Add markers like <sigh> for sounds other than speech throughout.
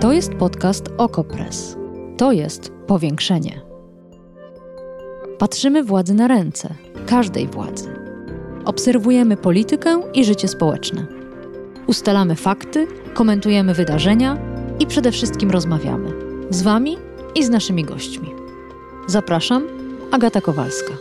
To jest podcast Okopres. To jest powiększenie. Patrzymy władzy na ręce, każdej władzy. Obserwujemy politykę i życie społeczne. Ustalamy fakty, komentujemy wydarzenia i przede wszystkim rozmawiamy z Wami i z naszymi gośćmi. Zapraszam, Agata Kowalska.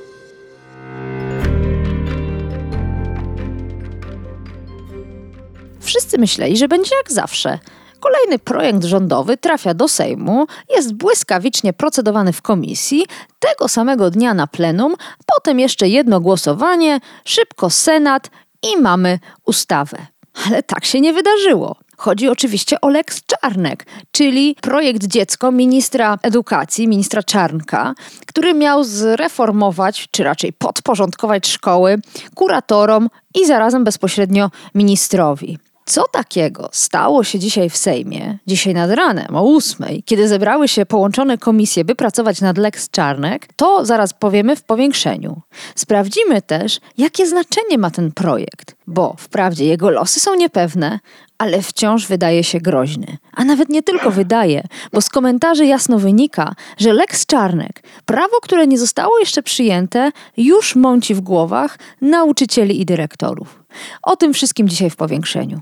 Wszyscy myśleli, że będzie jak zawsze. Kolejny projekt rządowy trafia do Sejmu, jest błyskawicznie procedowany w komisji, tego samego dnia na plenum, potem jeszcze jedno głosowanie, szybko Senat i mamy ustawę. Ale tak się nie wydarzyło. Chodzi oczywiście o Lex Czarnek, czyli projekt dziecko ministra edukacji, ministra Czarnka, który miał zreformować, czy raczej podporządkować szkoły kuratorom i zarazem bezpośrednio ministrowi. Co takiego stało się dzisiaj w Sejmie, dzisiaj nad ranem o ósmej, kiedy zebrały się połączone komisje, by pracować nad Lex Czarnek, to zaraz powiemy w powiększeniu. Sprawdzimy też, jakie znaczenie ma ten projekt, bo wprawdzie jego losy są niepewne, ale wciąż wydaje się groźny. A nawet nie tylko wydaje, bo z komentarzy jasno wynika, że Lex Czarnek, prawo, które nie zostało jeszcze przyjęte, już mąci w głowach nauczycieli i dyrektorów. O tym wszystkim dzisiaj w powiększeniu.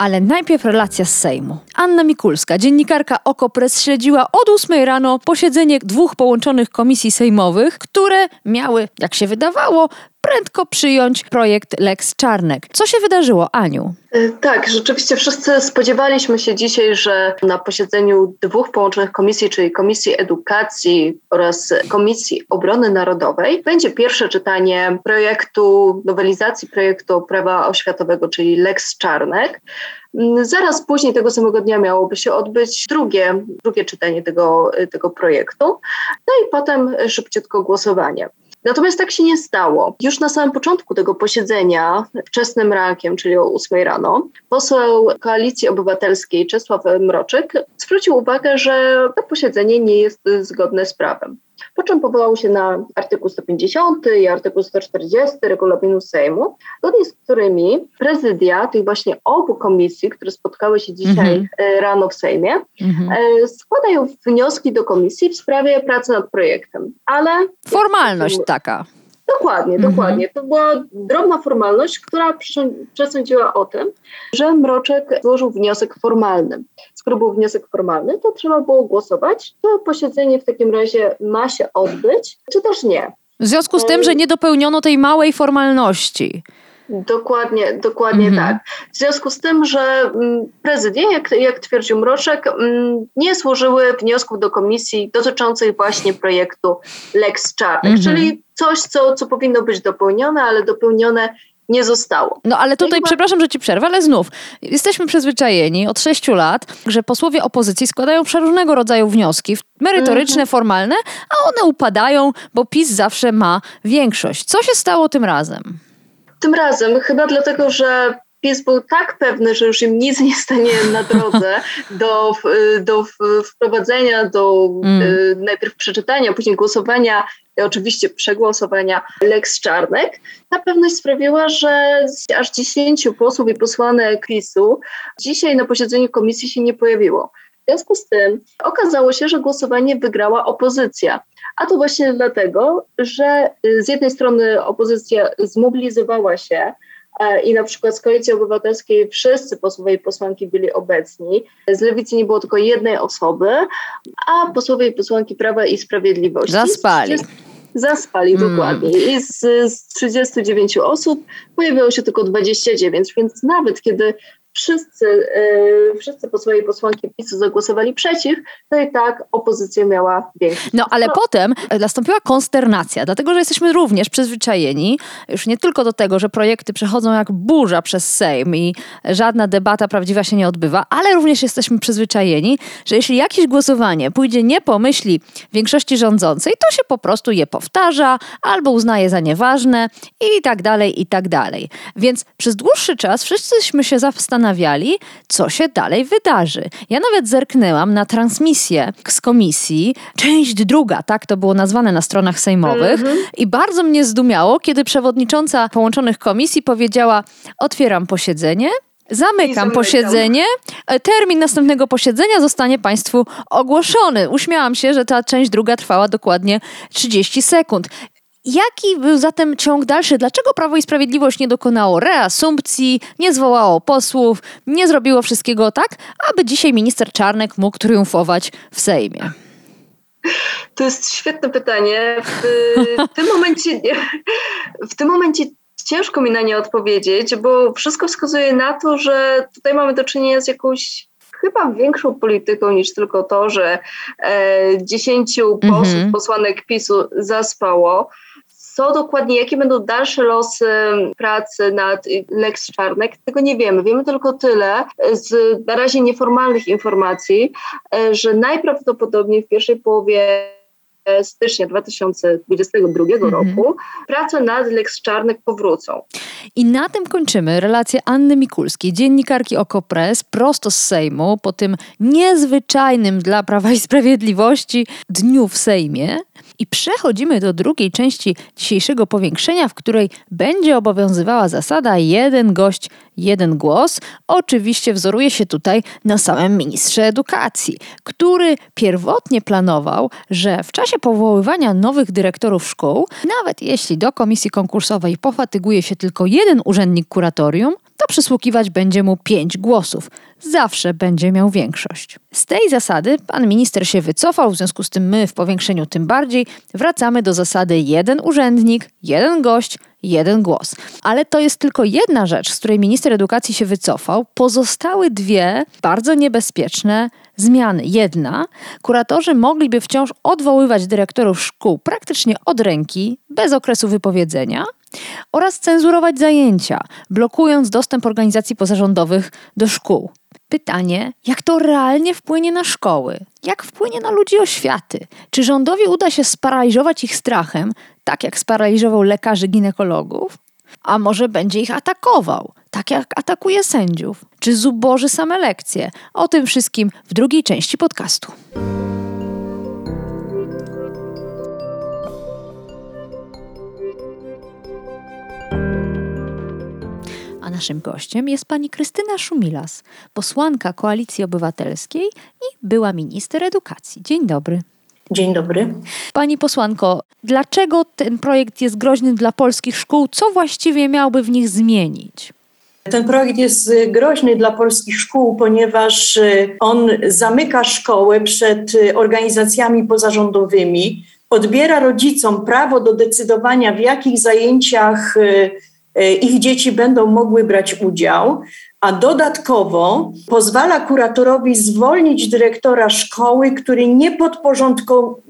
Ale najpierw relacja z Sejmu. Anna Mikulska, dziennikarka Okopres, śledziła od 8 rano posiedzenie dwóch połączonych komisji sejmowych, które miały, jak się wydawało, prędko przyjąć projekt Lex Czarnek. Co się wydarzyło, Aniu? Y, tak, rzeczywiście wszyscy spodziewaliśmy się dzisiaj, że na posiedzeniu dwóch połączonych komisji, czyli Komisji Edukacji oraz Komisji Obrony Narodowej, będzie pierwsze czytanie projektu, nowelizacji projektu prawa oświatowego, czyli Lex Czarnek. Mm, zaraz później tego samego dnia miałoby się odbyć drugie, drugie czytanie tego, tego projektu, no i potem szybciutko głosowanie. Natomiast tak się nie stało. Już na samym początku tego posiedzenia, wczesnym rankiem, czyli o 8 rano, poseł Koalicji Obywatelskiej Czesław Mroczek zwrócił uwagę, że to posiedzenie nie jest zgodne z prawem po czym powołał się na artykuł 150 i artykuł 140 regulaminu Sejmu, zgodnie z którymi prezydia tych właśnie obu komisji, które spotkały się dzisiaj mm -hmm. rano w Sejmie, mm -hmm. składają wnioski do komisji w sprawie pracy nad projektem. Ale formalność taka. Dokładnie, mhm. dokładnie. To była drobna formalność, która przesądziła o tym, że Mroczek złożył wniosek formalny. Skoro był wniosek formalny, to trzeba było głosować, to posiedzenie w takim razie ma się odbyć, czy też nie. W związku z tym, że nie dopełniono tej małej formalności. Dokładnie, dokładnie mhm. tak. W związku z tym, że mm, prezydia, jak, jak twierdził Mroczek, mm, nie złożyły wniosków do komisji dotyczących właśnie projektu Lex Czarnek, mhm. czyli coś, co, co powinno być dopełnione, ale dopełnione nie zostało. No ale tutaj, przepraszam, że ci przerwę, ale znów, jesteśmy przyzwyczajeni od sześciu lat, że posłowie opozycji składają przeróżnego rodzaju wnioski, merytoryczne, -hmm. formalne, a one upadają, bo PiS zawsze ma większość. Co się stało tym razem? Tym razem chyba dlatego, że pies był tak pewny, że już im nic nie stanie na drodze do, do wprowadzenia, do mm. Y, najpierw przeczytania, później głosowania i oczywiście przegłosowania Lex Czarnek. Ta pewność sprawiła, że aż 10 posłów i posłanek PiSu dzisiaj na posiedzeniu komisji się nie pojawiło. W związku z tym okazało się, że głosowanie wygrała opozycja. A to właśnie dlatego, że z jednej strony opozycja zmobilizowała się e, i na przykład z Koalicji Obywatelskiej wszyscy posłowie i posłanki byli obecni. Z Lewicy nie było tylko jednej osoby, a posłowie i posłanki Prawa i Sprawiedliwości. Zaspali. Zaspali, mm. dokładnie. I z, z 39 osób pojawiło się tylko 29, więc nawet kiedy wszyscy, yy, wszyscy posłowie i posłanki PiSu zagłosowali przeciw, to i tak opozycja miała większość. No ale no. potem nastąpiła konsternacja, dlatego że jesteśmy również przyzwyczajeni już nie tylko do tego, że projekty przechodzą jak burza przez Sejm i żadna debata prawdziwa się nie odbywa, ale również jesteśmy przyzwyczajeni, że jeśli jakieś głosowanie pójdzie nie po myśli większości rządzącej, to się po prostu je powtarza albo uznaje za nieważne i tak dalej, i tak dalej. Więc przez dłuższy czas wszyscyśmy się zastanawiali, zastanawiali, co się dalej wydarzy. Ja nawet zerknęłam na transmisję z komisji, część druga, tak to było nazwane na stronach sejmowych, mm -hmm. i bardzo mnie zdumiało, kiedy przewodnicząca połączonych komisji powiedziała: Otwieram posiedzenie. Zamykam posiedzenie. E, termin następnego posiedzenia zostanie Państwu ogłoszony. Uśmiałam się, że ta część druga trwała dokładnie 30 sekund. Jaki był zatem ciąg dalszy? Dlaczego Prawo i Sprawiedliwość nie dokonało reasumpcji, nie zwołało posłów, nie zrobiło wszystkiego tak, aby dzisiaj minister Czarnek mógł triumfować w Sejmie? To jest świetne pytanie. W, tym momencie w tym momencie ciężko mi na nie odpowiedzieć, bo wszystko wskazuje na to, że tutaj mamy do czynienia z jakąś chyba większą polityką niż tylko to, że e, dziesięciu posłów, mm -hmm. posłanek PiSu zaspało. Co dokładnie, jakie będą dalsze losy pracy nad Lex Czarnek, tego nie wiemy. Wiemy tylko tyle z na razie nieformalnych informacji, e, że najprawdopodobniej w pierwszej połowie stycznia 2022 mhm. roku prace nad Lex Czarnek powrócą. I na tym kończymy relację Anny Mikulskiej, dziennikarki Okopres, prosto z Sejmu, po tym niezwyczajnym dla Prawa i Sprawiedliwości dniu w Sejmie. I przechodzimy do drugiej części dzisiejszego powiększenia, w której będzie obowiązywała zasada jeden gość, jeden głos. Oczywiście wzoruje się tutaj na samym ministrze edukacji, który pierwotnie planował, że w czasie powoływania nowych dyrektorów szkół, nawet jeśli do komisji konkursowej pofatyguje się tylko jeden urzędnik kuratorium, to przysługiwać będzie mu pięć głosów. Zawsze będzie miał większość. Z tej zasady pan minister się wycofał, w związku z tym my w powiększeniu tym bardziej wracamy do zasady jeden urzędnik, jeden gość, jeden głos. Ale to jest tylko jedna rzecz, z której minister edukacji się wycofał. Pozostałe dwie bardzo niebezpieczne zmiany. Jedna, kuratorzy mogliby wciąż odwoływać dyrektorów szkół praktycznie od ręki, bez okresu wypowiedzenia oraz cenzurować zajęcia, blokując dostęp organizacji pozarządowych do szkół. Pytanie, jak to realnie wpłynie na szkoły? Jak wpłynie na ludzi oświaty? Czy rządowi uda się sparaliżować ich strachem, tak jak sparaliżował lekarzy ginekologów? A może będzie ich atakował, tak jak atakuje sędziów? Czy zuboży same lekcje? O tym wszystkim w drugiej części podcastu. Naszym gościem jest pani Krystyna Szumilas, posłanka Koalicji Obywatelskiej i była minister edukacji. Dzień dobry. Dzień dobry. Pani posłanko, dlaczego ten projekt jest groźny dla polskich szkół? Co właściwie miałby w nich zmienić? Ten projekt jest groźny dla polskich szkół, ponieważ y, on zamyka szkołę przed y, organizacjami pozarządowymi, odbiera rodzicom prawo do decydowania, w jakich zajęciach y, ich dzieci będą mogły brać udział, a dodatkowo pozwala kuratorowi zwolnić dyrektora szkoły, który nie,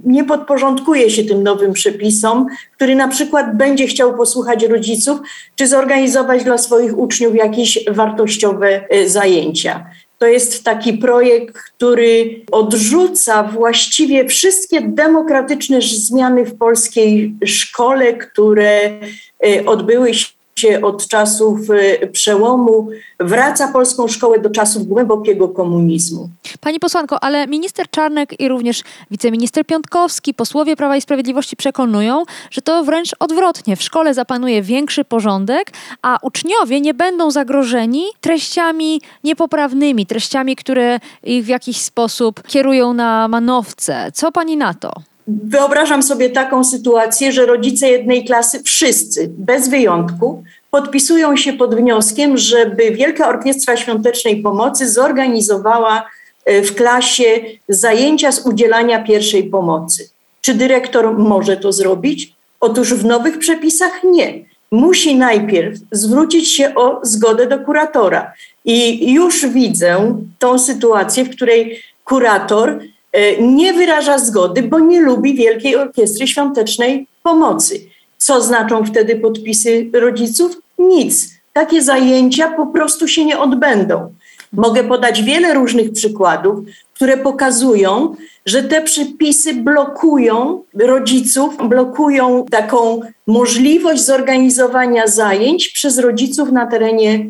nie podporządkuje się tym nowym przepisom, który na przykład będzie chciał posłuchać rodziców, czy zorganizować dla swoich uczniów jakieś wartościowe e, zajęcia. To jest taki projekt, który odrzuca właściwie wszystkie demokratyczne zmiany w polskiej szkole, które e, odbyły się się od czasów y, przełomu, wraca polską szkołę do czasów głębokiego komunizmu. Pani posłanko, ale minister Czarnek i również wiceminister Piątkowski, posłowie Prawa i Sprawiedliwości przekonują, że to wręcz odwrotnie. W szkole zapanuje większy porządek, a uczniowie nie będą zagrożeni treściami niepoprawnymi, treściami, które ich w jakiś sposób kierują na manowce. Co pani na to? Wyobrażam sobie taką sytuację, że rodzice jednej klasy, wszyscy, bez wyjątku, podpisują się pod wnioskiem, żeby Wielka Orkiestra Świątecznej Pomocy zorganizowała e, w klasie zajęcia z udzielania pierwszej pomocy. Czy dyrektor może to zrobić? Otóż w nowych przepisach nie. Musi najpierw zwrócić się o zgodę do kuratora. I już widzę tą sytuację, w której kurator nie wyraża zgody, bo nie lubi Wielkiej Orkiestry Świątecznej Pomocy. Co znaczą wtedy podpisy rodziców? Nic. Takie zajęcia po prostu się nie odbędą. Mogę podać wiele różnych przykładów, które pokazują, że te przepisy blokują rodziców, blokują taką możliwość zorganizowania zajęć przez rodziców na terenie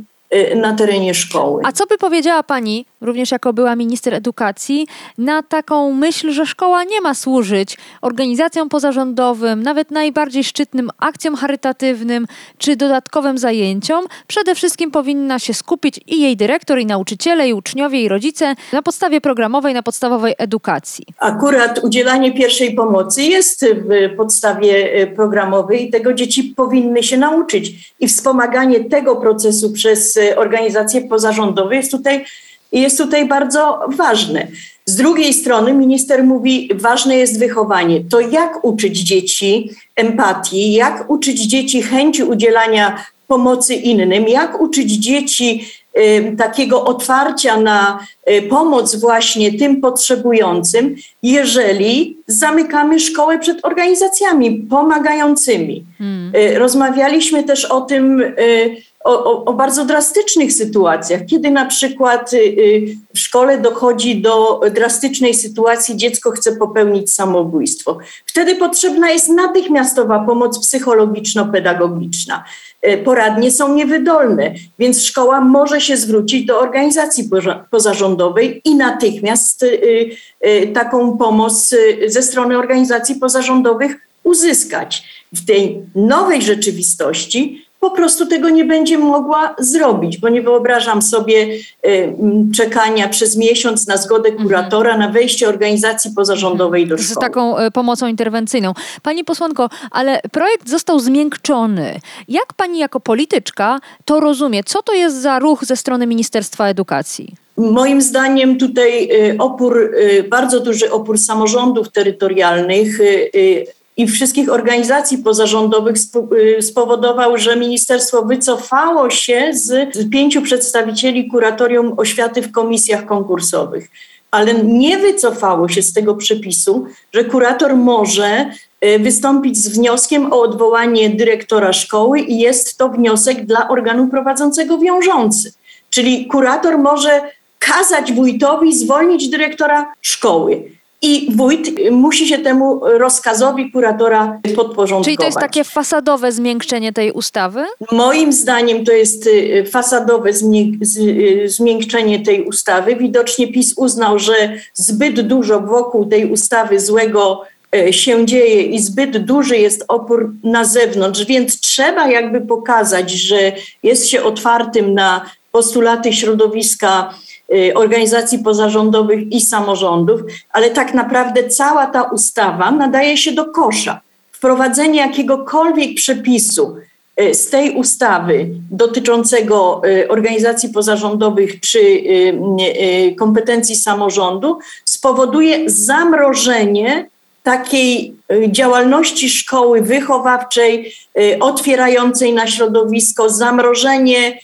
na terenie szkoły. A co by powiedziała Pani, również jako była minister edukacji, na taką myśl, że szkoła nie ma służyć organizacjom pozarządowym, nawet najbardziej szczytnym akcjom charytatywnym czy dodatkowym zajęciom? Przede wszystkim powinna się skupić i jej dyrektor, i nauczyciele, i uczniowie, i rodzice na podstawie programowej, na podstawowej edukacji. Akurat udzielanie pierwszej pomocy jest w podstawie y, programowej i tego dzieci powinny się nauczyć. I wspomaganie tego procesu przez organizacje pozarządowe jest tutaj, jest tutaj bardzo ważne. Z drugiej strony minister mówi, ważne jest wychowanie. To jak uczyć dzieci empatii, jak uczyć dzieci chęci udzielania pomocy innym, jak uczyć dzieci y, takiego otwarcia na y, pomoc właśnie tym potrzebującym, jeżeli zamykamy szkołę przed organizacjami pomagającymi. Hmm. Y, rozmawialiśmy też o tym, o, o, o, bardzo drastycznych sytuacjach, kiedy na przykład y, y, w szkole dochodzi do drastycznej sytuacji, dziecko chce popełnić samobójstwo. Wtedy potrzebna jest natychmiastowa pomoc psychologiczno-pedagogiczna. Y, poradnie są niewydolne, więc szkoła może się zwrócić do organizacji pozarządowej i natychmiast taką pomoc ze strony organizacji pozarządowych uzyskać. W tej nowej rzeczywistości po prostu tego nie będzie mogła zrobić, bo nie wyobrażam sobie y, czekania przez miesiąc na zgodę mhm. kuratora na wejście organizacji pozarządowej do szkoły. Z taką y, pomocą interwencyjną. Pani posłanko, ale projekt został zmiękczony. Jak pani jako polityczka to rozumie? Co to jest za ruch ze strony Ministerstwa Edukacji? Moim zdaniem tutaj y, opór, bardzo duży opór samorządów terytorialnych i wszystkich organizacji pozarządowych y, spowodował, że ministerstwo wycofało się z pięciu przedstawicieli kuratorium oświaty w komisjach konkursowych. Ale nie wycofało się z tego przepisu, że kurator może y, wystąpić z wnioskiem o odwołanie dyrektora szkoły i jest to wniosek dla organu prowadzącego wiążący. Czyli kurator może kazać wójtowi zwolnić dyrektora szkoły i wójt musi się temu rozkazowi kuratora podporządkować. Czyli to jest takie fasadowe zmiękczenie tej ustawy? Moim zdaniem to jest y, fasadowe y, zmiękczenie tej ustawy. Widocznie PiS uznał, że zbyt dużo wokół tej ustawy złego y, się dzieje i zbyt duży jest opór na zewnątrz, więc trzeba jakby pokazać, że jest się otwartym na postulaty środowiska organizacji pozarządowych i samorządów, ale tak naprawdę cała ta ustawa nadaje się do kosza. Wprowadzenie jakiegokolwiek przepisu y, z tej ustawy dotyczącego y, organizacji pozarządowych czy kompetencji samorządu spowoduje zamrożenie takiej działalności szkoły wychowawczej, otwierającej na środowisko, zamrożenie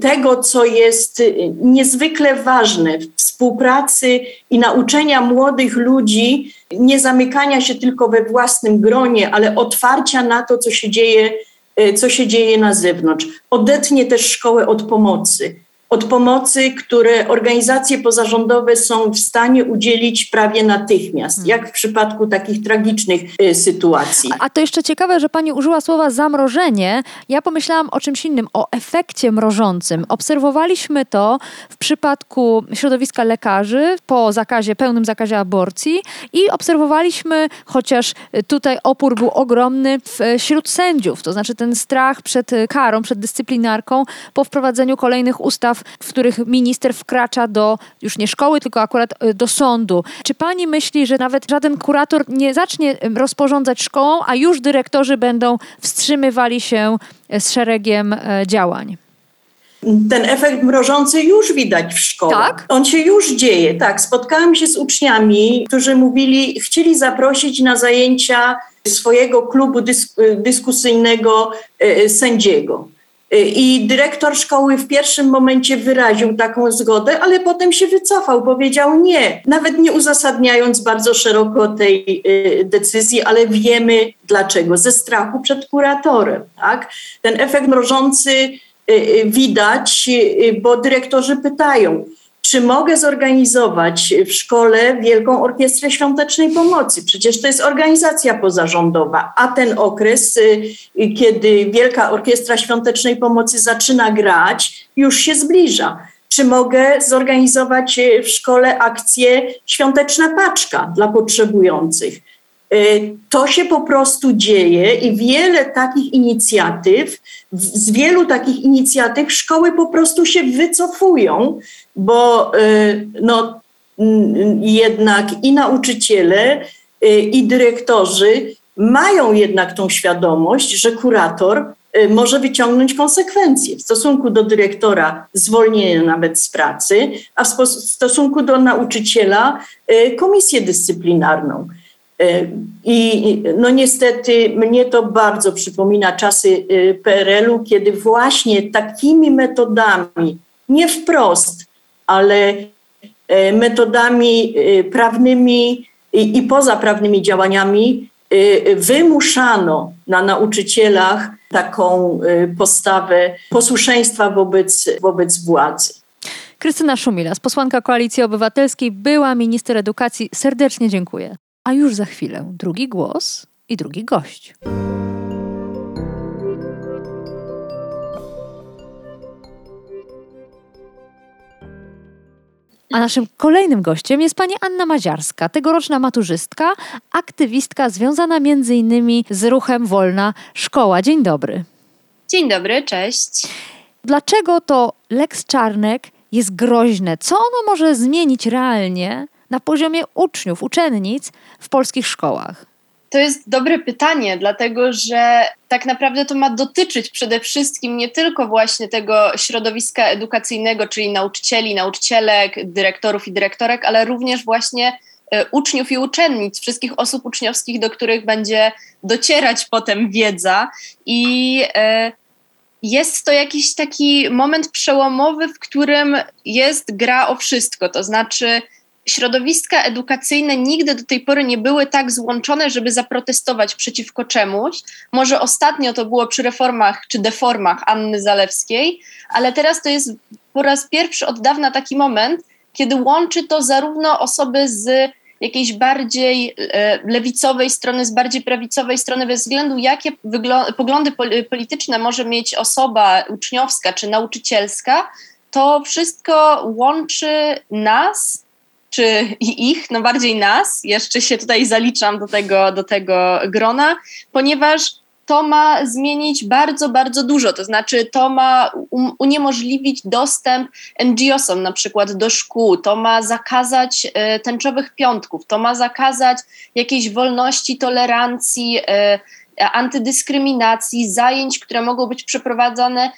tego, co jest y, niezwykle ważne współpracy i nauczenia młodych ludzi, nie zamykania się tylko we własnym gronie, ale otwarcia na to, co się dzieje, y, co się dzieje na zewnątrz. Odetnie też szkołę od pomocy od pomocy, które organizacje pozarządowe są w stanie udzielić prawie natychmiast, hmm. jak w przypadku takich tragicznych y, sytuacji. A, a to jeszcze ciekawe, że pani użyła słowa zamrożenie. Ja pomyślałam o czymś innym, o efekcie mrożącym. Obserwowaliśmy to w przypadku środowiska lekarzy po zakazie, pełnym zakazie aborcji i obserwowaliśmy, chociaż tutaj opór był ogromny wśród sędziów, to znaczy ten strach przed karą, przed dyscyplinarką po wprowadzeniu kolejnych ustaw w których minister wkracza do już nie szkoły, tylko akurat y, do sądu. Czy pani myśli, że nawet żaden kurator nie zacznie rozporządzać szkołą, a już dyrektorzy będą wstrzymywali się e, z szeregiem działań? Ten efekt mrożący już widać w szkole. Tak? On się już dzieje. Tak, spotkałam się z uczniami, którzy mówili, chcieli zaprosić na zajęcia swojego klubu dysk dyskusyjnego sędziego. I dyrektor szkoły w pierwszym momencie wyraził taką zgodę, ale potem się wycofał, powiedział nie, nawet nie uzasadniając bardzo szeroko tej y, decyzji, ale wiemy dlaczego. Ze strachu przed kuratorem. Tak? Ten efekt mrożący y, y, widać, bo dyrektorzy pytają, czy mogę zorganizować w szkole Wielką Orkiestrę Świątecznej Pomocy? Przecież to jest organizacja pozarządowa, a ten okres, y, kiedy Wielka Orkiestra Świątecznej Pomocy zaczyna grać, już się zbliża. Czy mogę zorganizować y, w szkole akcję Świąteczna Paczka dla potrzebujących? Y, to się po prostu dzieje i wiele takich inicjatyw, z wielu takich inicjatyw szkoły po prostu się wycofują, bo y, no, jednak i nauczyciele, y, i dyrektorzy mają jednak tą świadomość, że kurator może wyciągnąć konsekwencje w stosunku do dyrektora zwolnienie nawet z pracy, a w stosunku do nauczyciela komisję dyscyplinarną. E, I no niestety mnie to bardzo przypomina czasy e, PRL-u, kiedy właśnie takimi metodami, nie wprost, ale e, metodami prawnymi i, i pozaprawnymi działaniami wymuszano na nauczycielach taką postawę posłuszeństwa wobec, wobec władzy. Krystyna Szumilas, posłanka Koalicji Obywatelskiej, była minister edukacji. Serdecznie dziękuję. A już za chwilę drugi głos i drugi gość. A naszym kolejnym gościem jest pani Anna Maziarska, tegoroczna maturzystka, aktywistka związana innymi z ruchem Wolna Szkoła. Dzień dobry. Dzień dobry, cześć. Dlaczego to Lex Czarnek jest groźne? Co ono może zmienić realnie na poziomie uczniów, uczennic w polskich szkołach? To jest dobre pytanie, dlatego że tak naprawdę to ma dotyczyć przede wszystkim nie tylko właśnie tego środowiska edukacyjnego, czyli nauczycieli, nauczycielek, dyrektorów i dyrektorek, ale również właśnie e, uczniów i uczennic, wszystkich osób uczniowskich, do których będzie docierać potem wiedza. I e, jest to jakiś taki moment przełomowy, w którym jest gra o wszystko. To znaczy, środowiska edukacyjne nigdy do tej pory nie były tak złączone, żeby zaprotestować przeciwko czemuś. Może ostatnio to było przy reformach czy deformach Anny Zalewskiej, ale teraz to jest po raz pierwszy od dawna taki moment, kiedy łączy to zarówno osoby z jakiejś bardziej e, lewicowej strony, z bardziej prawicowej strony, bez względu jakie poglądy polityczne może mieć osoba uczniowska czy nauczycielska, to wszystko łączy nas czy ich, no bardziej nas, jeszcze się tutaj zaliczam do tego, do tego grona, ponieważ to ma zmienić bardzo, bardzo dużo. To znaczy, to ma um, uniemożliwić dostęp NGO-som na przykład do szkół, to ma zakazać e, tęczowych piątków, to ma zakazać jakiejś wolności, tolerancji, e, antydyskryminacji, zajęć, które mogą być przeprowadzane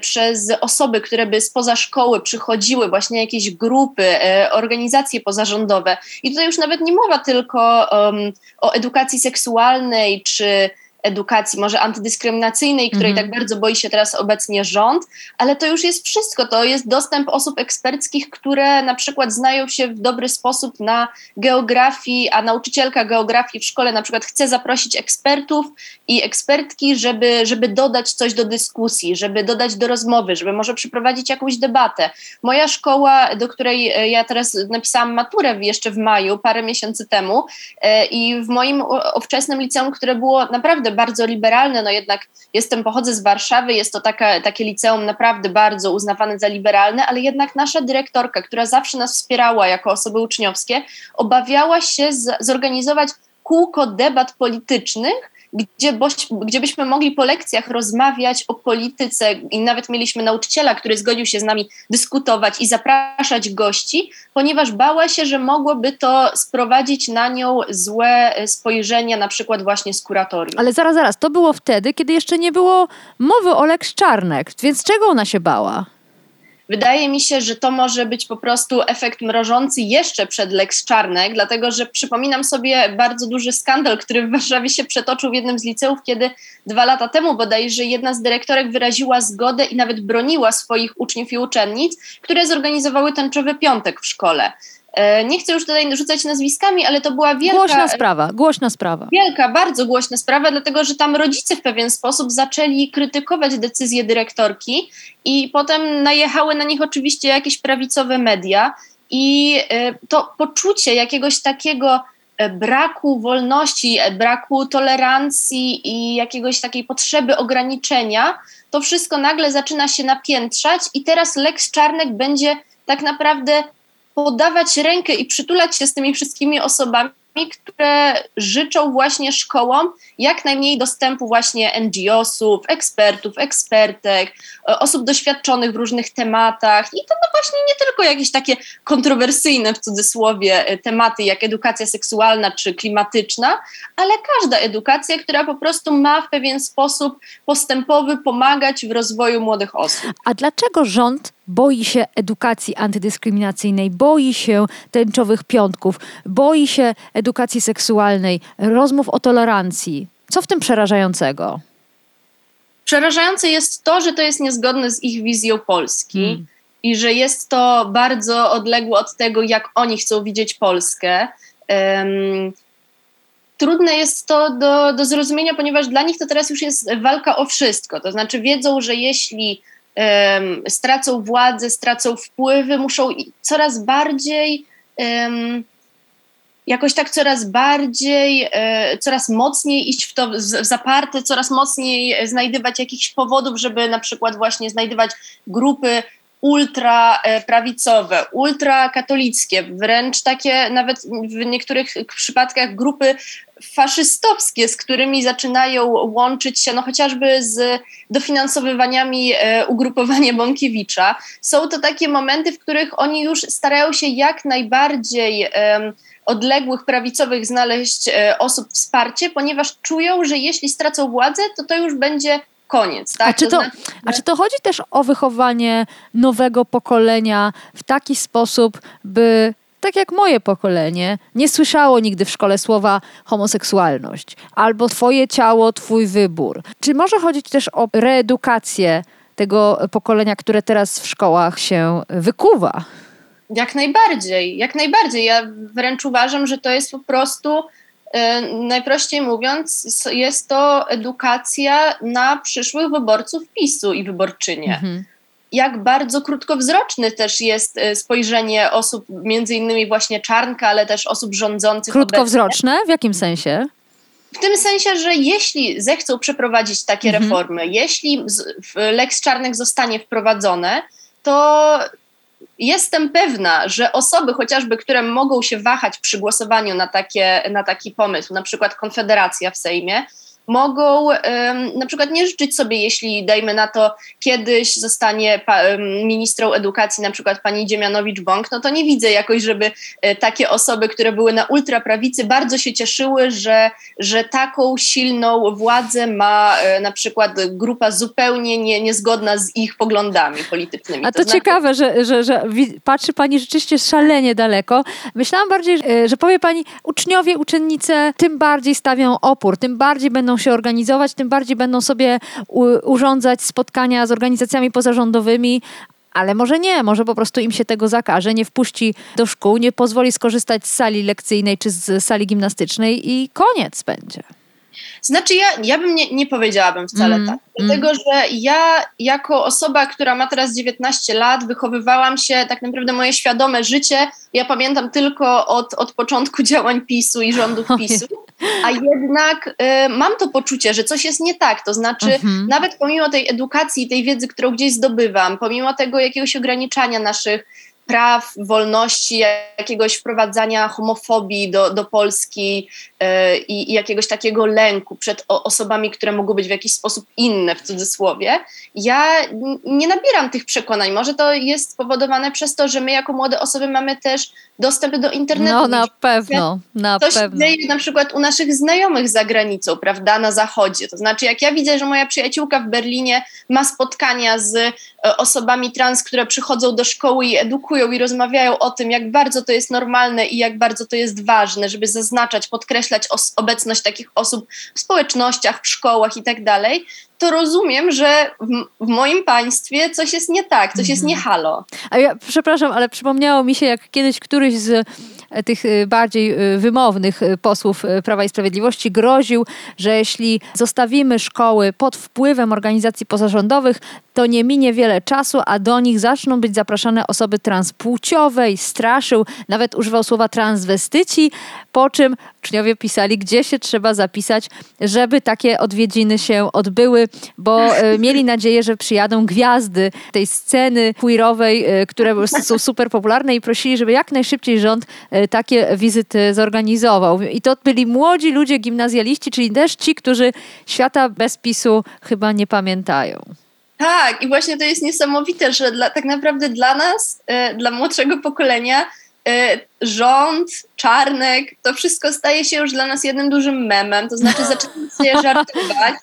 przez osoby, które by spoza szkoły przychodziły, właśnie jakieś grupy, e, organizacje pozarządowe. I tutaj już nawet nie mowa tylko um, o edukacji seksualnej czy edukacji, może antydyskryminacyjnej, której mm tak bardzo boi się teraz obecnie rząd, ale to już jest wszystko. To jest dostęp osób eksperckich, które na przykład znają się w dobry sposób na geografii, a nauczycielka geografii w szkole na przykład chce zaprosić ekspertów i ekspertki, żeby, żeby dodać coś do dyskusji, żeby dodać do rozmowy, żeby może przeprowadzić jakąś debatę. Moja szkoła, do której e, ja teraz napisałam maturę jeszcze w maju, parę miesięcy temu e, i w moim ówczesnym liceum, które było naprawdę bardzo liberalne, no jednak jestem, pochodzę z Warszawy, jest to taka, takie liceum naprawdę bardzo uznawane za liberalne, ale jednak nasza dyrektorka, która zawsze nas wspierała jako osoby uczniowskie, obawiała się z, zorganizować kółko debat politycznych, gdzie, boś, gdzie byśmy mogli po lekcjach rozmawiać o polityce i nawet mieliśmy nauczyciela, który zgodził się z nami dyskutować i zapraszać gości, ponieważ bała się, że mogłoby to sprowadzić na nią złe spojrzenia, na przykład właśnie z kuratorium. Ale zaraz, zaraz, to było wtedy, kiedy jeszcze nie było mowy o Lex Czarnek, więc czego ona się bała? Wydaje mi się, że to może być po prostu efekt mrożący jeszcze przed Lex Czarnek, dlatego że przypominam sobie bardzo duży skandal, który w Warszawie się przetoczył w jednym z liceów, kiedy dwa lata temu bodajże jedna z dyrektorek wyraziła zgodę i nawet broniła swoich uczniów i uczennic, które zorganizowały tęczowy piątek w szkole. E, nie chcę już tutaj rzucać nazwiskami, ale to była wielka... Głośna sprawa, głośna sprawa. Wielka, bardzo głośna sprawa, dlatego że tam rodzice w pewien sposób zaczęli krytykować decyzję dyrektorki i potem najechały na nich oczywiście jakieś prawicowe media i e, to poczucie jakiegoś takiego e, braku wolności, braku tolerancji i jakiegoś takiej potrzeby ograniczenia, to wszystko nagle zaczyna się napiętrzać i teraz Lex Czarnek będzie tak naprawdę podawać rękę i przytulać się z tymi wszystkimi osobami, które życzą właśnie szkołom jak najmniej dostępu właśnie NGO-sów, ekspertów, ekspertek, osób doświadczonych w różnych tematach i to no właśnie nie tylko jakieś takie kontrowersyjne w cudzysłowie e, tematy jak edukacja seksualna czy klimatyczna, ale każda edukacja, która po prostu ma w pewien sposób postępowy pomagać w rozwoju młodych osób. A dlaczego rząd boi się edukacji antydyskryminacyjnej, boi się tęczowych piątków, boi się edukacji seksualnej, rozmów o tolerancji. Co w tym przerażającego? Przerażające jest to, że to jest niezgodne z ich wizją Polski hmm. i że jest to bardzo odległe od tego, jak oni chcą widzieć Polskę. Um, trudne jest to do, do zrozumienia, ponieważ dla nich to teraz już jest walka o wszystko. To znaczy wiedzą, że jeśli um, stracą władzę, stracą wpływy, muszą coraz bardziej um, jakoś tak coraz bardziej, e, coraz mocniej iść w to w zaparte, coraz mocniej znajdywać jakichś powodów, żeby na przykład właśnie znajdywać grupy ultraprawicowe, ultrakatolickie, wręcz takie nawet w niektórych przypadkach grupy faszystowskie, z którymi zaczynają łączyć się no chociażby z dofinansowywaniami e, ugrupowania Bąkiewicza. Są to takie momenty, w których oni już starają się jak najbardziej e, odległych prawicowych znaleźć e, osób wsparcie, ponieważ czują, że jeśli stracą władzę, to to już będzie koniec. Tak? A, czy to, to znaczy, a czy to chodzi też o wychowanie nowego pokolenia w taki sposób, by tak jak moje pokolenie, nie słyszało nigdy w szkole słowa homoseksualność albo twoje ciało, twój wybór. Czy może chodzić też o reedukację tego pokolenia, które teraz w szkołach się wykuwa? Jak najbardziej, jak najbardziej. Ja wręcz uważam, że to jest po prostu, e, najprościej mówiąc, jest to edukacja na przyszłych wyborców PiSu i wyborczynie. Mhm. Jak bardzo krótkowzroczny też jest e, spojrzenie osób, między innymi właśnie Czarnka, ale też osób rządzących. Krótkowzroczne? Obecnie. W jakim sensie? W tym sensie, że jeśli zechcą przeprowadzić takie mhm. reformy, jeśli Lex Czarnek zostanie wprowadzone, to jestem pewna, że osoby chociażby, które mogą się wahać przy głosowaniu na, takie, na taki pomysł, na przykład Konfederacja w Sejmie, mogą na przykład nie życzyć sobie, jeśli dajmy na to, kiedyś zostanie ministrą edukacji na przykład pani Dziemianowicz-Bąk, no to nie widzę jakoś, żeby e, takie osoby, które były na ultraprawicy bardzo się cieszyły, że, że taką silną władzę ma e, na przykład grupa zupełnie nie, niezgodna z ich poglądami politycznymi. A to, to znaczy... ciekawe, że, że, że patrzy pani rzeczywiście szalenie daleko. Myślałam bardziej, e, że powie pani, uczniowie, uczennice tym bardziej stawią opór, tym bardziej będą się organizować, tym bardziej będą sobie urządzać spotkania z organizacjami pozarządowymi, ale może nie, może po prostu im się tego zakaże, nie wpuści do szkół, nie pozwoli skorzystać z sali lekcyjnej czy z sali gimnastycznej i koniec będzie. Znaczy, ja, ja bym nie, nie powiedziałabym wcale mm, tak. Dlatego, mm. że ja, jako osoba, która ma teraz 19 lat, wychowywałam się, tak naprawdę moje świadome życie, ja pamiętam tylko od, od początku <laughs> działań PiSu i rządów PiSu, a jednak y, mam to poczucie, że coś jest nie tak. To znaczy, mm-hmm. nawet pomimo tej edukacji, tej wiedzy, którą gdzieś zdobywam, pomimo tego jakiegoś ograniczania naszych praw, wolności, jakiegoś wprowadzania homofobii do, do Polski yy, i, jakiegoś takiego lęku przed osobami, które mogą być w jakiś sposób inne, w cudzysłowie. Ja nie nabieram tych przekonań. Może to jest spowodowane przez to, że my jako młode osoby mamy też dostęp do internetu. No na pewno, na Coś pewno. dzieje na przykład u naszych znajomych za granicą, prawda, na zachodzie. To znaczy jak ja widzę, że moja przyjaciółka w Berlinie ma spotkania z e, osobami trans, które przychodzą do szkoły i edukują i rozmawiają o tym, jak bardzo to jest normalne i jak bardzo to jest ważne, żeby zaznaczać, podkreślać obecność takich osób w społecznościach, w szkołach i tak dalej, to rozumiem, że w, w, moim państwie coś jest nie tak, coś jest nie mhm. halo. A ja przepraszam, ale przypomniało mi się, jak kiedyś któryś z e, tych e, bardziej e, wymownych posłów Prawa i Sprawiedliwości groził, że jeśli zostawimy szkoły pod wpływem organizacji pozarządowych, to nie minie wiele czasu, a do nich zaczną być zapraszane osoby transpłciowe i straszył, nawet używał słowa transwestyci, po czym uczniowie pisali, gdzie się trzeba zapisać, żeby takie odwiedziny się odbyły, bo e, mieli nadzieję, że przyjadą gwiazdy tej sceny queerowej, e, które są super popularne i prosili, żeby jak najszybciej rząd e, takie wizyty zorganizował. I to byli młodzi ludzie, gimnazjaliści, czyli też ci, którzy świata bez PiSu chyba nie pamiętają. Tak, i właśnie to jest niesamowite, że dla, tak naprawdę dla nas, dla młodszego pokolenia, rząd, czarnek, to wszystko staje się już dla nas jednym dużym memem. To znaczy, zaczynamy sobie <laughs> żartować.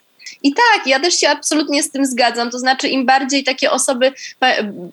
I tak, ja też się absolutnie z tym zgadzam. To znaczy, im bardziej takie osoby,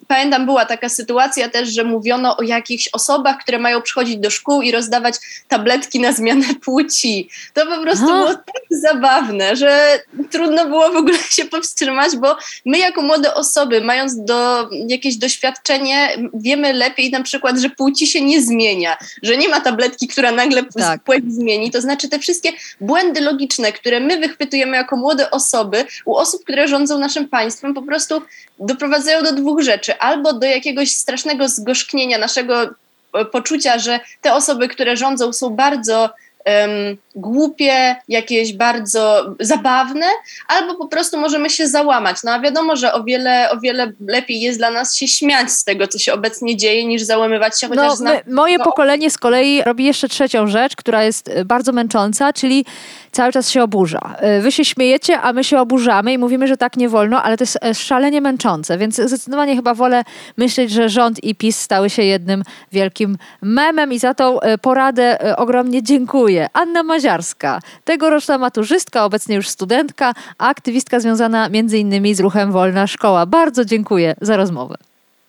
pamiętam, była taka sytuacja też, że mówiono o jakichś osobach, które mają przychodzić do szkół i rozdawać tabletki na zmianę płci. To po prostu Aha. było tak zabawne, że trudno było w ogóle się powstrzymać, bo my, jako młode osoby, mając do, jakieś doświadczenie, wiemy lepiej na przykład, że płci się nie zmienia, że nie ma tabletki, która nagle tak. płeć zmieni. To znaczy, te wszystkie błędy logiczne, które my wychwytujemy jako młode osoby, osoby, u osób, które rządzą naszym państwem, po prostu doprowadzają do dwóch rzeczy. Albo do jakiegoś strasznego zgorzknienia naszego e, poczucia, że te osoby, które rządzą, są bardzo um, głupie, jakieś bardzo zabawne, albo po prostu możemy się załamać. No a wiadomo, że o wiele, o wiele lepiej jest dla nas się śmiać z tego, co się obecnie dzieje, niż załamywać się chociaż no, my, Moje pokolenie z kolei robi jeszcze trzecią rzecz, która jest e, bardzo męcząca, czyli cały czas się oburza. E, wy się śmiejecie, a my się oburzamy i mówimy, że tak nie wolno, ale to jest e, szalenie męczące, więc zdecydowanie chyba wolę myśleć, że rząd i PiS stały się jednym wielkim memem i za tą poradę ogromnie dziękuję. Anna Maziarska, tegoroczna maturzystka, obecnie już studentka, a aktywistka związana między innymi z ruchem Wolna Szkoła. Bardzo dziękuję za rozmowę.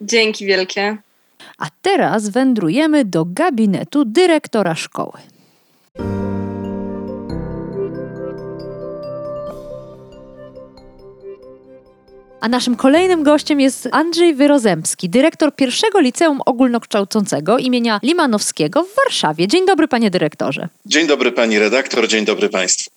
Dzięki wielkie. A teraz wędrujemy do gabinetu dyrektora szkoły. A naszym kolejnym gościem jest Andrzej Wyrozemski, dyrektor pierwszego liceum ogólnokształcącego imienia Limanowskiego w Warszawie. Dzień dobry, panie dyrektorze. Dzień dobry, pani redaktor, dzień dobry państwu.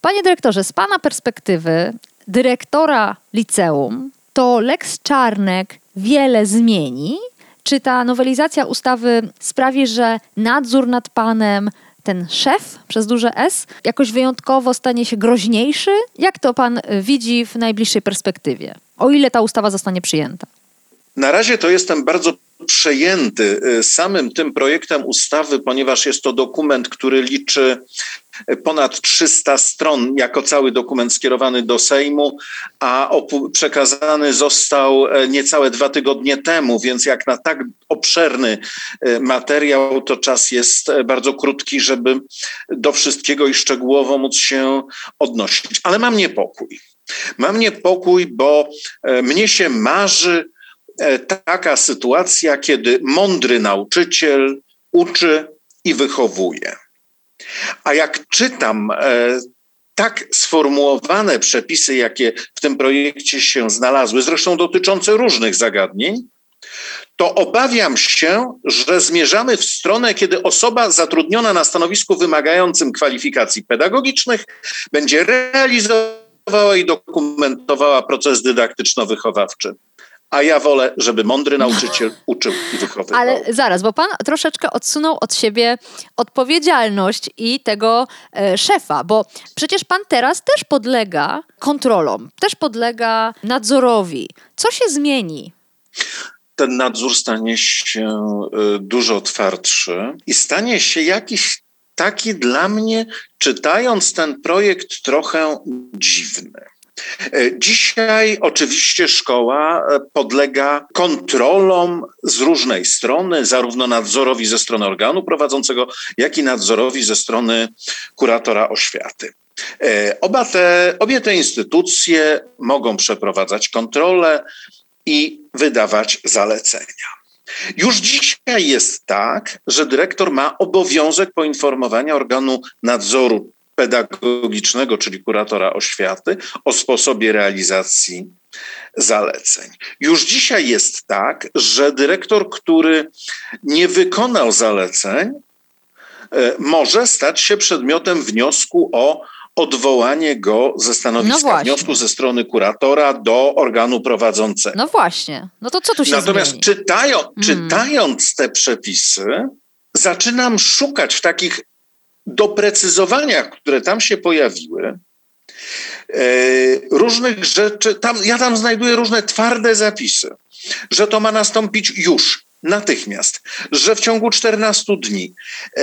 Panie dyrektorze, z pana perspektywy dyrektora liceum, to Lex Czarnek wiele zmieni? Czy ta nowelizacja ustawy sprawi, że nadzór nad panem, ten szef przez duże S jakoś wyjątkowo stanie się groźniejszy? Jak to pan y, widzi w najbliższej perspektywie? O ile ta ustawa zostanie przyjęta? Na razie to jestem bardzo przejęty y, samym tym projektem ustawy, ponieważ jest to dokument, który liczy ponad 300 stron jako cały dokument skierowany do Sejmu, a przekazany został e, niecałe dwa tygodnie temu, więc jak na tak obszerny e, materiał, to czas jest e, bardzo krótki, żeby do wszystkiego i szczegółowo móc się odnosić. Ale mam niepokój. Mam niepokój, bo mnie się marzy taka sytuacja, kiedy mądry nauczyciel uczy i wychowuje. A jak czytam e, tak sformułowane przepisy, jakie w tym projekcie się znalazły, zresztą dotyczące różnych zagadnień, to obawiam się, że zmierzamy w stronę, kiedy osoba zatrudniona na stanowisku wymagającym kwalifikacji pedagogicznych będzie realizowała i dokumentowała proces dydaktyczno-wychowawczy a ja wolę, żeby mądry nauczyciel <laughs> uczył i wychowywał. Ale zaraz, bo pan troszeczkę odsunął od siebie odpowiedzialność i tego e, szefa, bo przecież pan teraz też podlega kontrolom, też podlega nadzorowi. Co się zmieni? Ten nadzór stanie się e, dużo twardszy i stanie się jakiś taki dla mnie, czytając ten projekt, trochę dziwny. E, dzisiaj oczywiście szkoła e, podlega kontrolom z różnej strony, zarówno nadzorowi ze strony organu prowadzącego, jak i nadzorowi ze strony kuratora oświaty. E, oba te, obie te instytucje mogą przeprowadzać kontrolę, i wydawać zalecenia. Już dzisiaj jest tak, że dyrektor ma obowiązek poinformowania organu nadzoru pedagogicznego, czyli kuratora oświaty, o sposobie realizacji zaleceń. Już dzisiaj jest tak, że dyrektor, który nie wykonał zaleceń, e, może stać się przedmiotem wniosku o odwołanie go ze stanowiska No wniosku ze strony kuratora do organu prowadzącego. No właśnie. No to co tu się Natomiast zmieni? czytają, Mm. czytając te przepisy, zaczynam szukać w takich doprecyzowaniach, które tam się pojawiły, e, różnych rzeczy. Tam, ja tam znajduję różne twarde zapisy, że to ma nastąpić już, natychmiast, że w ciągu 14 dni. E,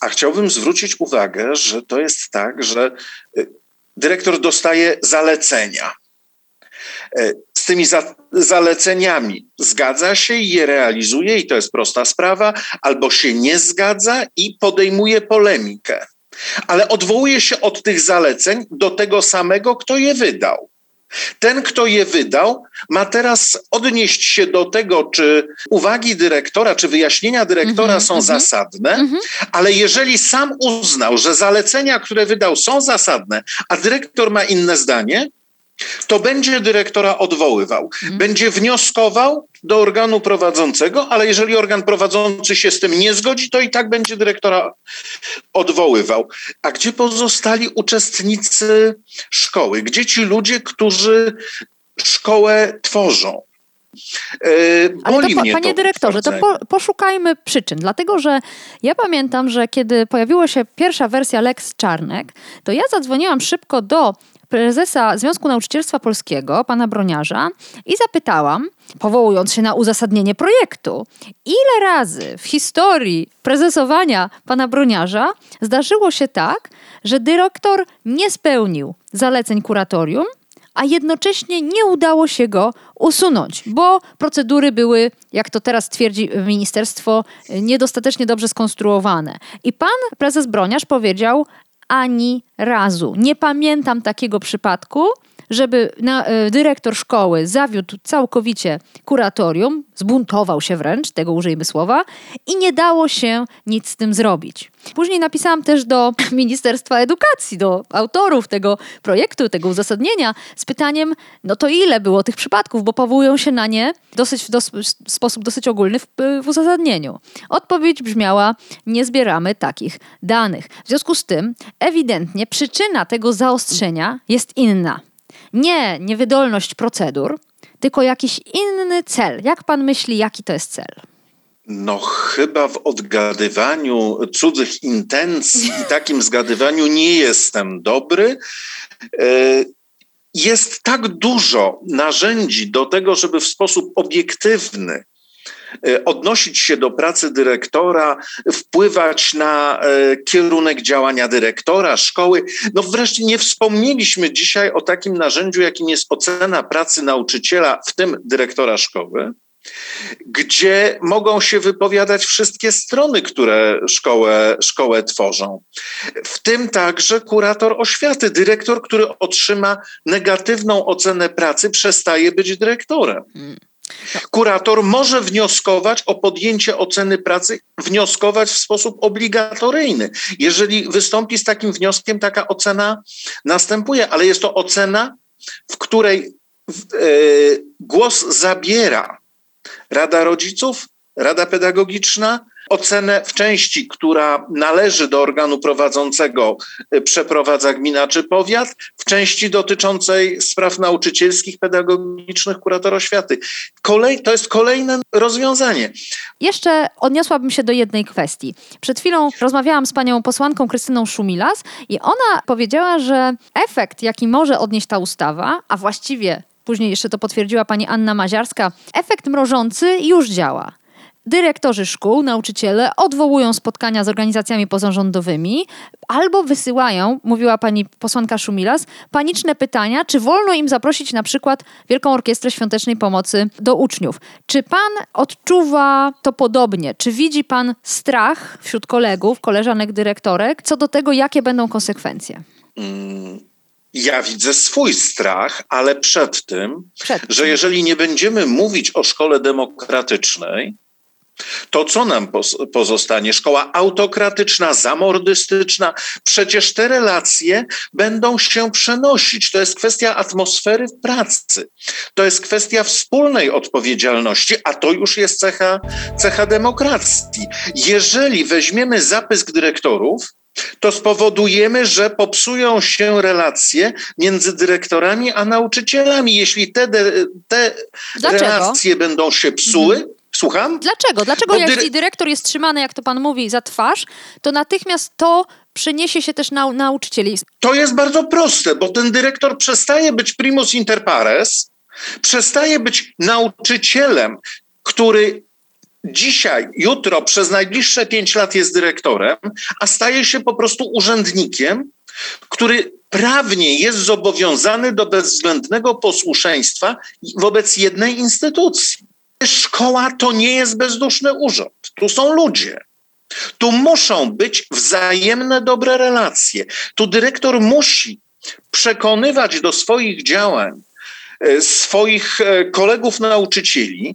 a chciałbym zwrócić uwagę, że to jest tak, że e, dyrektor dostaje zalecenia. Z tymi za, zaleceniami zgadza się i je realizuje, i to jest prosta sprawa, albo się nie zgadza i podejmuje polemikę. Ale odwołuje się od tych zaleceń do tego samego, kto je wydał. Ten, kto je wydał, ma teraz odnieść się do tego, czy uwagi dyrektora, czy wyjaśnienia dyrektora Mhm, są mhm. zasadne, Mhm. ale jeżeli sam uznał, że zalecenia, które wydał, są zasadne, a dyrektor ma inne zdanie, to będzie dyrektora odwoływał. Mhm. Będzie wnioskował do organu prowadzącego, ale jeżeli organ prowadzący się z tym nie zgodzi, to i tak będzie dyrektora odwoływał. A gdzie pozostali uczestnicy szkoły? Gdzie ci ludzie, którzy szkołę tworzą? E, Ale to, panie to dyrektorze, to po, poszukajmy przyczyn, dlatego że ja pamiętam, że kiedy pojawiła się pierwsza wersja Lex Czarnek, to ja zadzwoniłam szybko do prezesa Związku Nauczycielstwa Polskiego, pana Broniarza, i zapytałam, powołując się na uzasadnienie projektu, ile razy w historii prezesowania pana Broniarza zdarzyło się tak, że dyrektor nie spełnił zaleceń kuratorium, a jednocześnie nie udało się go usunąć, bo procedury były, jak to teraz twierdzi ministerstwo, niedostatecznie dobrze skonstruowane. I pan prezes Broniarz powiedział ani razu. Nie pamiętam takiego przypadku, żeby na, e, dyrektor szkoły zawiódł całkowicie kuratorium, zbuntował się wręcz, tego użyjmy słowa, i nie dało się nic z tym zrobić. Później napisałam też do <laughs> Ministerstwa Edukacji, do autorów tego projektu, tego uzasadnienia, z pytaniem, no to ile było tych przypadków, bo powołują się na nie dosyć, w dos- sposób dosyć ogólny w, w uzasadnieniu. Odpowiedź brzmiała, nie zbieramy takich danych. W związku z tym, ewidentnie przyczyna tego zaostrzenia jest inna. Nie niewydolność procedur, tylko jakiś inny cel. Jak pan myśli, jaki to jest cel? No, chyba w odgadywaniu cudzych intencji i takim zgadywaniu nie jestem dobry. E, Jest tak dużo narzędzi do tego, żeby w sposób obiektywny odnosić się do pracy dyrektora, wpływać na e, kierunek działania dyrektora szkoły. No wreszcie nie wspomnieliśmy dzisiaj o takim narzędziu, jakim jest ocena pracy nauczyciela, w tym dyrektora szkoły gdzie mogą się wypowiadać wszystkie strony, które szkołę, szkołę tworzą. W tym także kurator oświaty, dyrektor, który otrzyma negatywną ocenę pracy, przestaje być dyrektorem. Kurator może wnioskować o podjęcie oceny pracy, wnioskować w sposób obligatoryjny. Jeżeli wystąpi z takim wnioskiem, taka ocena następuje, ale jest to ocena, w której e, głos zabiera Rada Rodziców, Rada Pedagogiczna, ocenę w części, która należy do organu prowadzącego, y, przeprowadza gmina czy powiat, w części dotyczącej spraw nauczycielskich, pedagogicznych, kurator oświaty. Kolej, to jest kolejne rozwiązanie. Jeszcze odniosłabym się do jednej kwestii. Przed chwilą rozmawiałam z panią posłanką Krystyną Szumilas i ona powiedziała, że efekt, jaki może odnieść ta ustawa, a właściwie później jeszcze to potwierdziła pani Anna Maziarska, efekt mrożący już działa. Dyrektorzy szkół, nauczyciele odwołują spotkania z organizacjami pozarządowymi albo wysyłają, mówiła pani posłanka Szumilas, paniczne pytania, czy wolno im zaprosić na przykład Wielką Orkiestrę Świątecznej Pomocy do uczniów. Czy pan odczuwa to podobnie? Czy widzi pan strach wśród kolegów, koleżanek dyrektorek co do tego, jakie będą konsekwencje? Mm, Ja widzę swój strach, ale przed tym, Przed. że jeżeli nie będziemy mówić o szkole demokratycznej, to co nam pozostanie? Szkoła autokratyczna, zamordystyczna. Przecież te relacje będą się przenosić. To jest kwestia atmosfery w pracy. To jest kwestia wspólnej odpowiedzialności, a to już jest cecha, cecha demokracji. Jeżeli weźmiemy zapysk dyrektorów, to spowodujemy, że popsują się relacje między dyrektorami a nauczycielami. Jeśli te, te relacje będą się psuły, mhm. Słucham? Dlaczego? Dlaczego Bo jeśli dyrektor jest trzymany, jak to pan mówi, za twarz, to natychmiast to przeniesie się też na nauczycieli? To jest bardzo proste, bo ten dyrektor przestaje być primus inter pares, przestaje być nauczycielem, który dzisiaj, jutro, przez najbliższe pięć lat jest dyrektorem, a staje się po prostu urzędnikiem, który prawnie jest zobowiązany do bezwzględnego posłuszeństwa wobec jednej instytucji. Szkoła to nie jest bezduszny urząd. Tu są ludzie. Tu muszą być wzajemne dobre relacje. Tu dyrektor musi przekonywać do swoich działań e, swoich e, kolegów nauczycieli,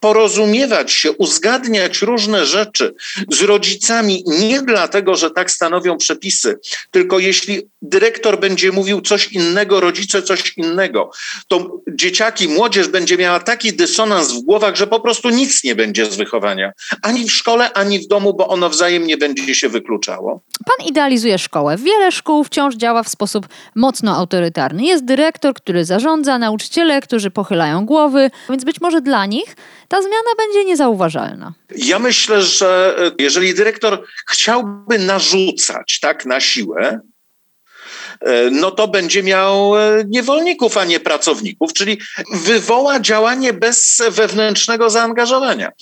porozumiewać się, uzgadniać różne rzeczy z rodzicami nie dlatego, że tak stanowią przepisy, tylko jeśli dyrektor będzie mówił coś innego, rodzice coś innego, to dzieciaki, młodzież będzie miała taki dysonans w głowach, że po prostu nic nie będzie z wychowania. Ani w szkole, ani w domu, bo ono wzajemnie będzie się wykluczało. Pan idealizuje szkołę. Wiele szkół wciąż działa w sposób mocno autorytarny. Jest dyrektor, który zarządza, nauczyciele, którzy pochylają głowy, więc być może dla nich ta zmiana będzie niezauważalna. Ja myślę, że e, jeżeli dyrektor chciałby narzucać tak na siłę, e, no to będzie miał e, niewolników, a nie pracowników, czyli wywoła działanie bez wewnętrznego zaangażowania.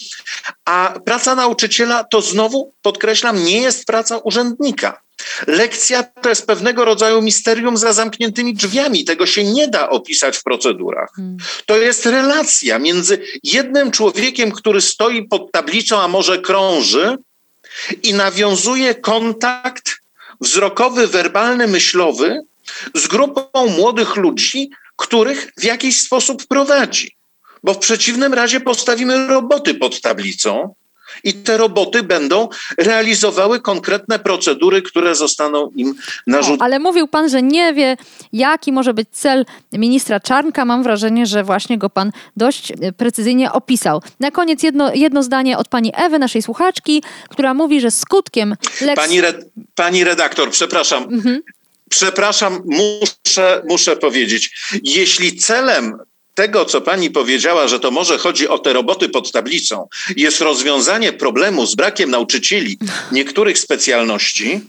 A praca nauczyciela to znowu, podkreślam, nie jest praca urzędnika. Lekcja to jest pewnego rodzaju misterium za zamkniętymi drzwiami. Tego się nie da opisać w procedurach. Hmm. To jest relacja między jednym człowiekiem, który stoi pod tablicą, a może krąży i nawiązuje kontakt wzrokowy, werbalny, myślowy z grupą młodych ludzi, których w jakiś sposób prowadzi. Bo w przeciwnym razie postawimy roboty pod tablicą, i te roboty będą realizowały konkretne procedury, które zostaną im narzucone. Ale mówił pan, że nie wie, jaki może być cel ministra Czarnka. Mam wrażenie, że właśnie go pan dość e, precyzyjnie opisał. Na koniec jedno, jedno zdanie od pani Ewy, naszej słuchaczki, która mówi, że skutkiem Lex... Pani, pani redaktor, przepraszam. Mhm. Przepraszam, muszę, muszę powiedzieć, jeśli celem tego, co pani powiedziała, że to może chodzi o te roboty pod tablicą, jest rozwiązanie problemu z brakiem nauczycieli niektórych specjalności,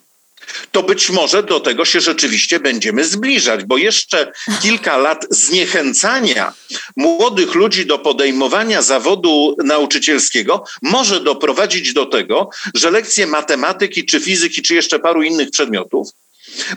to być może do tego się rzeczywiście będziemy zbliżać, bo jeszcze kilka lat zniechęcania młodych ludzi do podejmowania zawodu nauczycielskiego może doprowadzić do tego, że lekcje matematyki, czy fizyki, czy jeszcze paru innych przedmiotów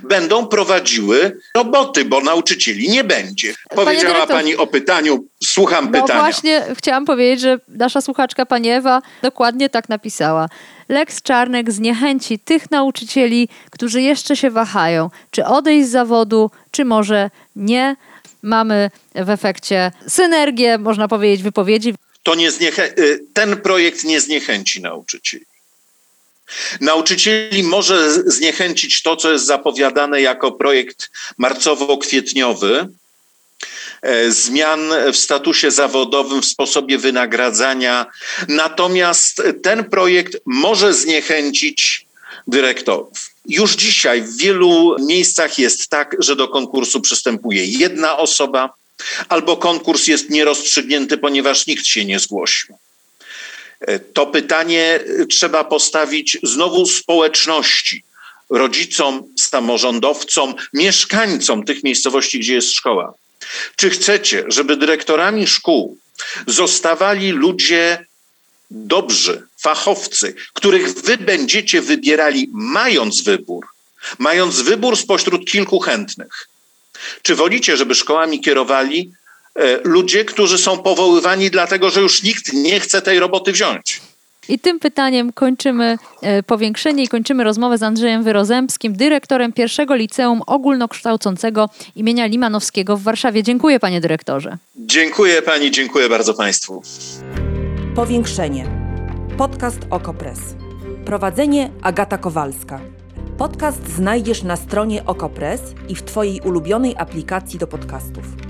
będą prowadziły roboty, bo nauczycieli nie będzie. Powiedziała dyrektor, pani o pytaniu, słucham no pytania. No właśnie, chciałam powiedzieć, że nasza słuchaczka pani Ewa dokładnie tak napisała. Lex Czarnek zniechęci tych nauczycieli, którzy jeszcze się wahają, czy odejść z zawodu, czy może nie. Mamy w efekcie synergię, można powiedzieć, wypowiedzi. To nie zniechę- y, ten projekt nie zniechęci nauczycieli. Nauczycieli może zniechęcić to, co jest zapowiadane jako projekt marcowo-kwietniowy, e, zmian w statusie zawodowym, w sposobie wynagradzania. Natomiast ten projekt może zniechęcić dyrektorów. Już dzisiaj w wielu miejscach jest tak, że do konkursu przystępuje jedna osoba, albo konkurs jest nierozstrzygnięty, ponieważ nikt się nie zgłosił. E, to pytanie e, trzeba postawić znowu społeczności, rodzicom, samorządowcom, mieszkańcom tych miejscowości, gdzie jest szkoła. Czy chcecie, żeby dyrektorami szkół zostawali ludzie dobrzy, fachowcy, których wy będziecie wybierali, mając wybór, mając wybór spośród kilku chętnych? Czy wolicie, żeby szkołami kierowali ludzie, którzy są powoływani dlatego, że już nikt nie chce tej roboty wziąć. I tym pytaniem kończymy e, powiększenie i kończymy rozmowę z Andrzejem Wyrozemskim, dyrektorem pierwszego liceum ogólnokształcącego imienia Limanowskiego w Warszawie. Dziękuję panie dyrektorze. Dziękuję pani, dziękuję bardzo państwu. Powiększenie. Podcast Okopres. Prowadzenie Agata Kowalska. Podcast znajdziesz na stronie Okopres i w Twojej ulubionej aplikacji do podcastów.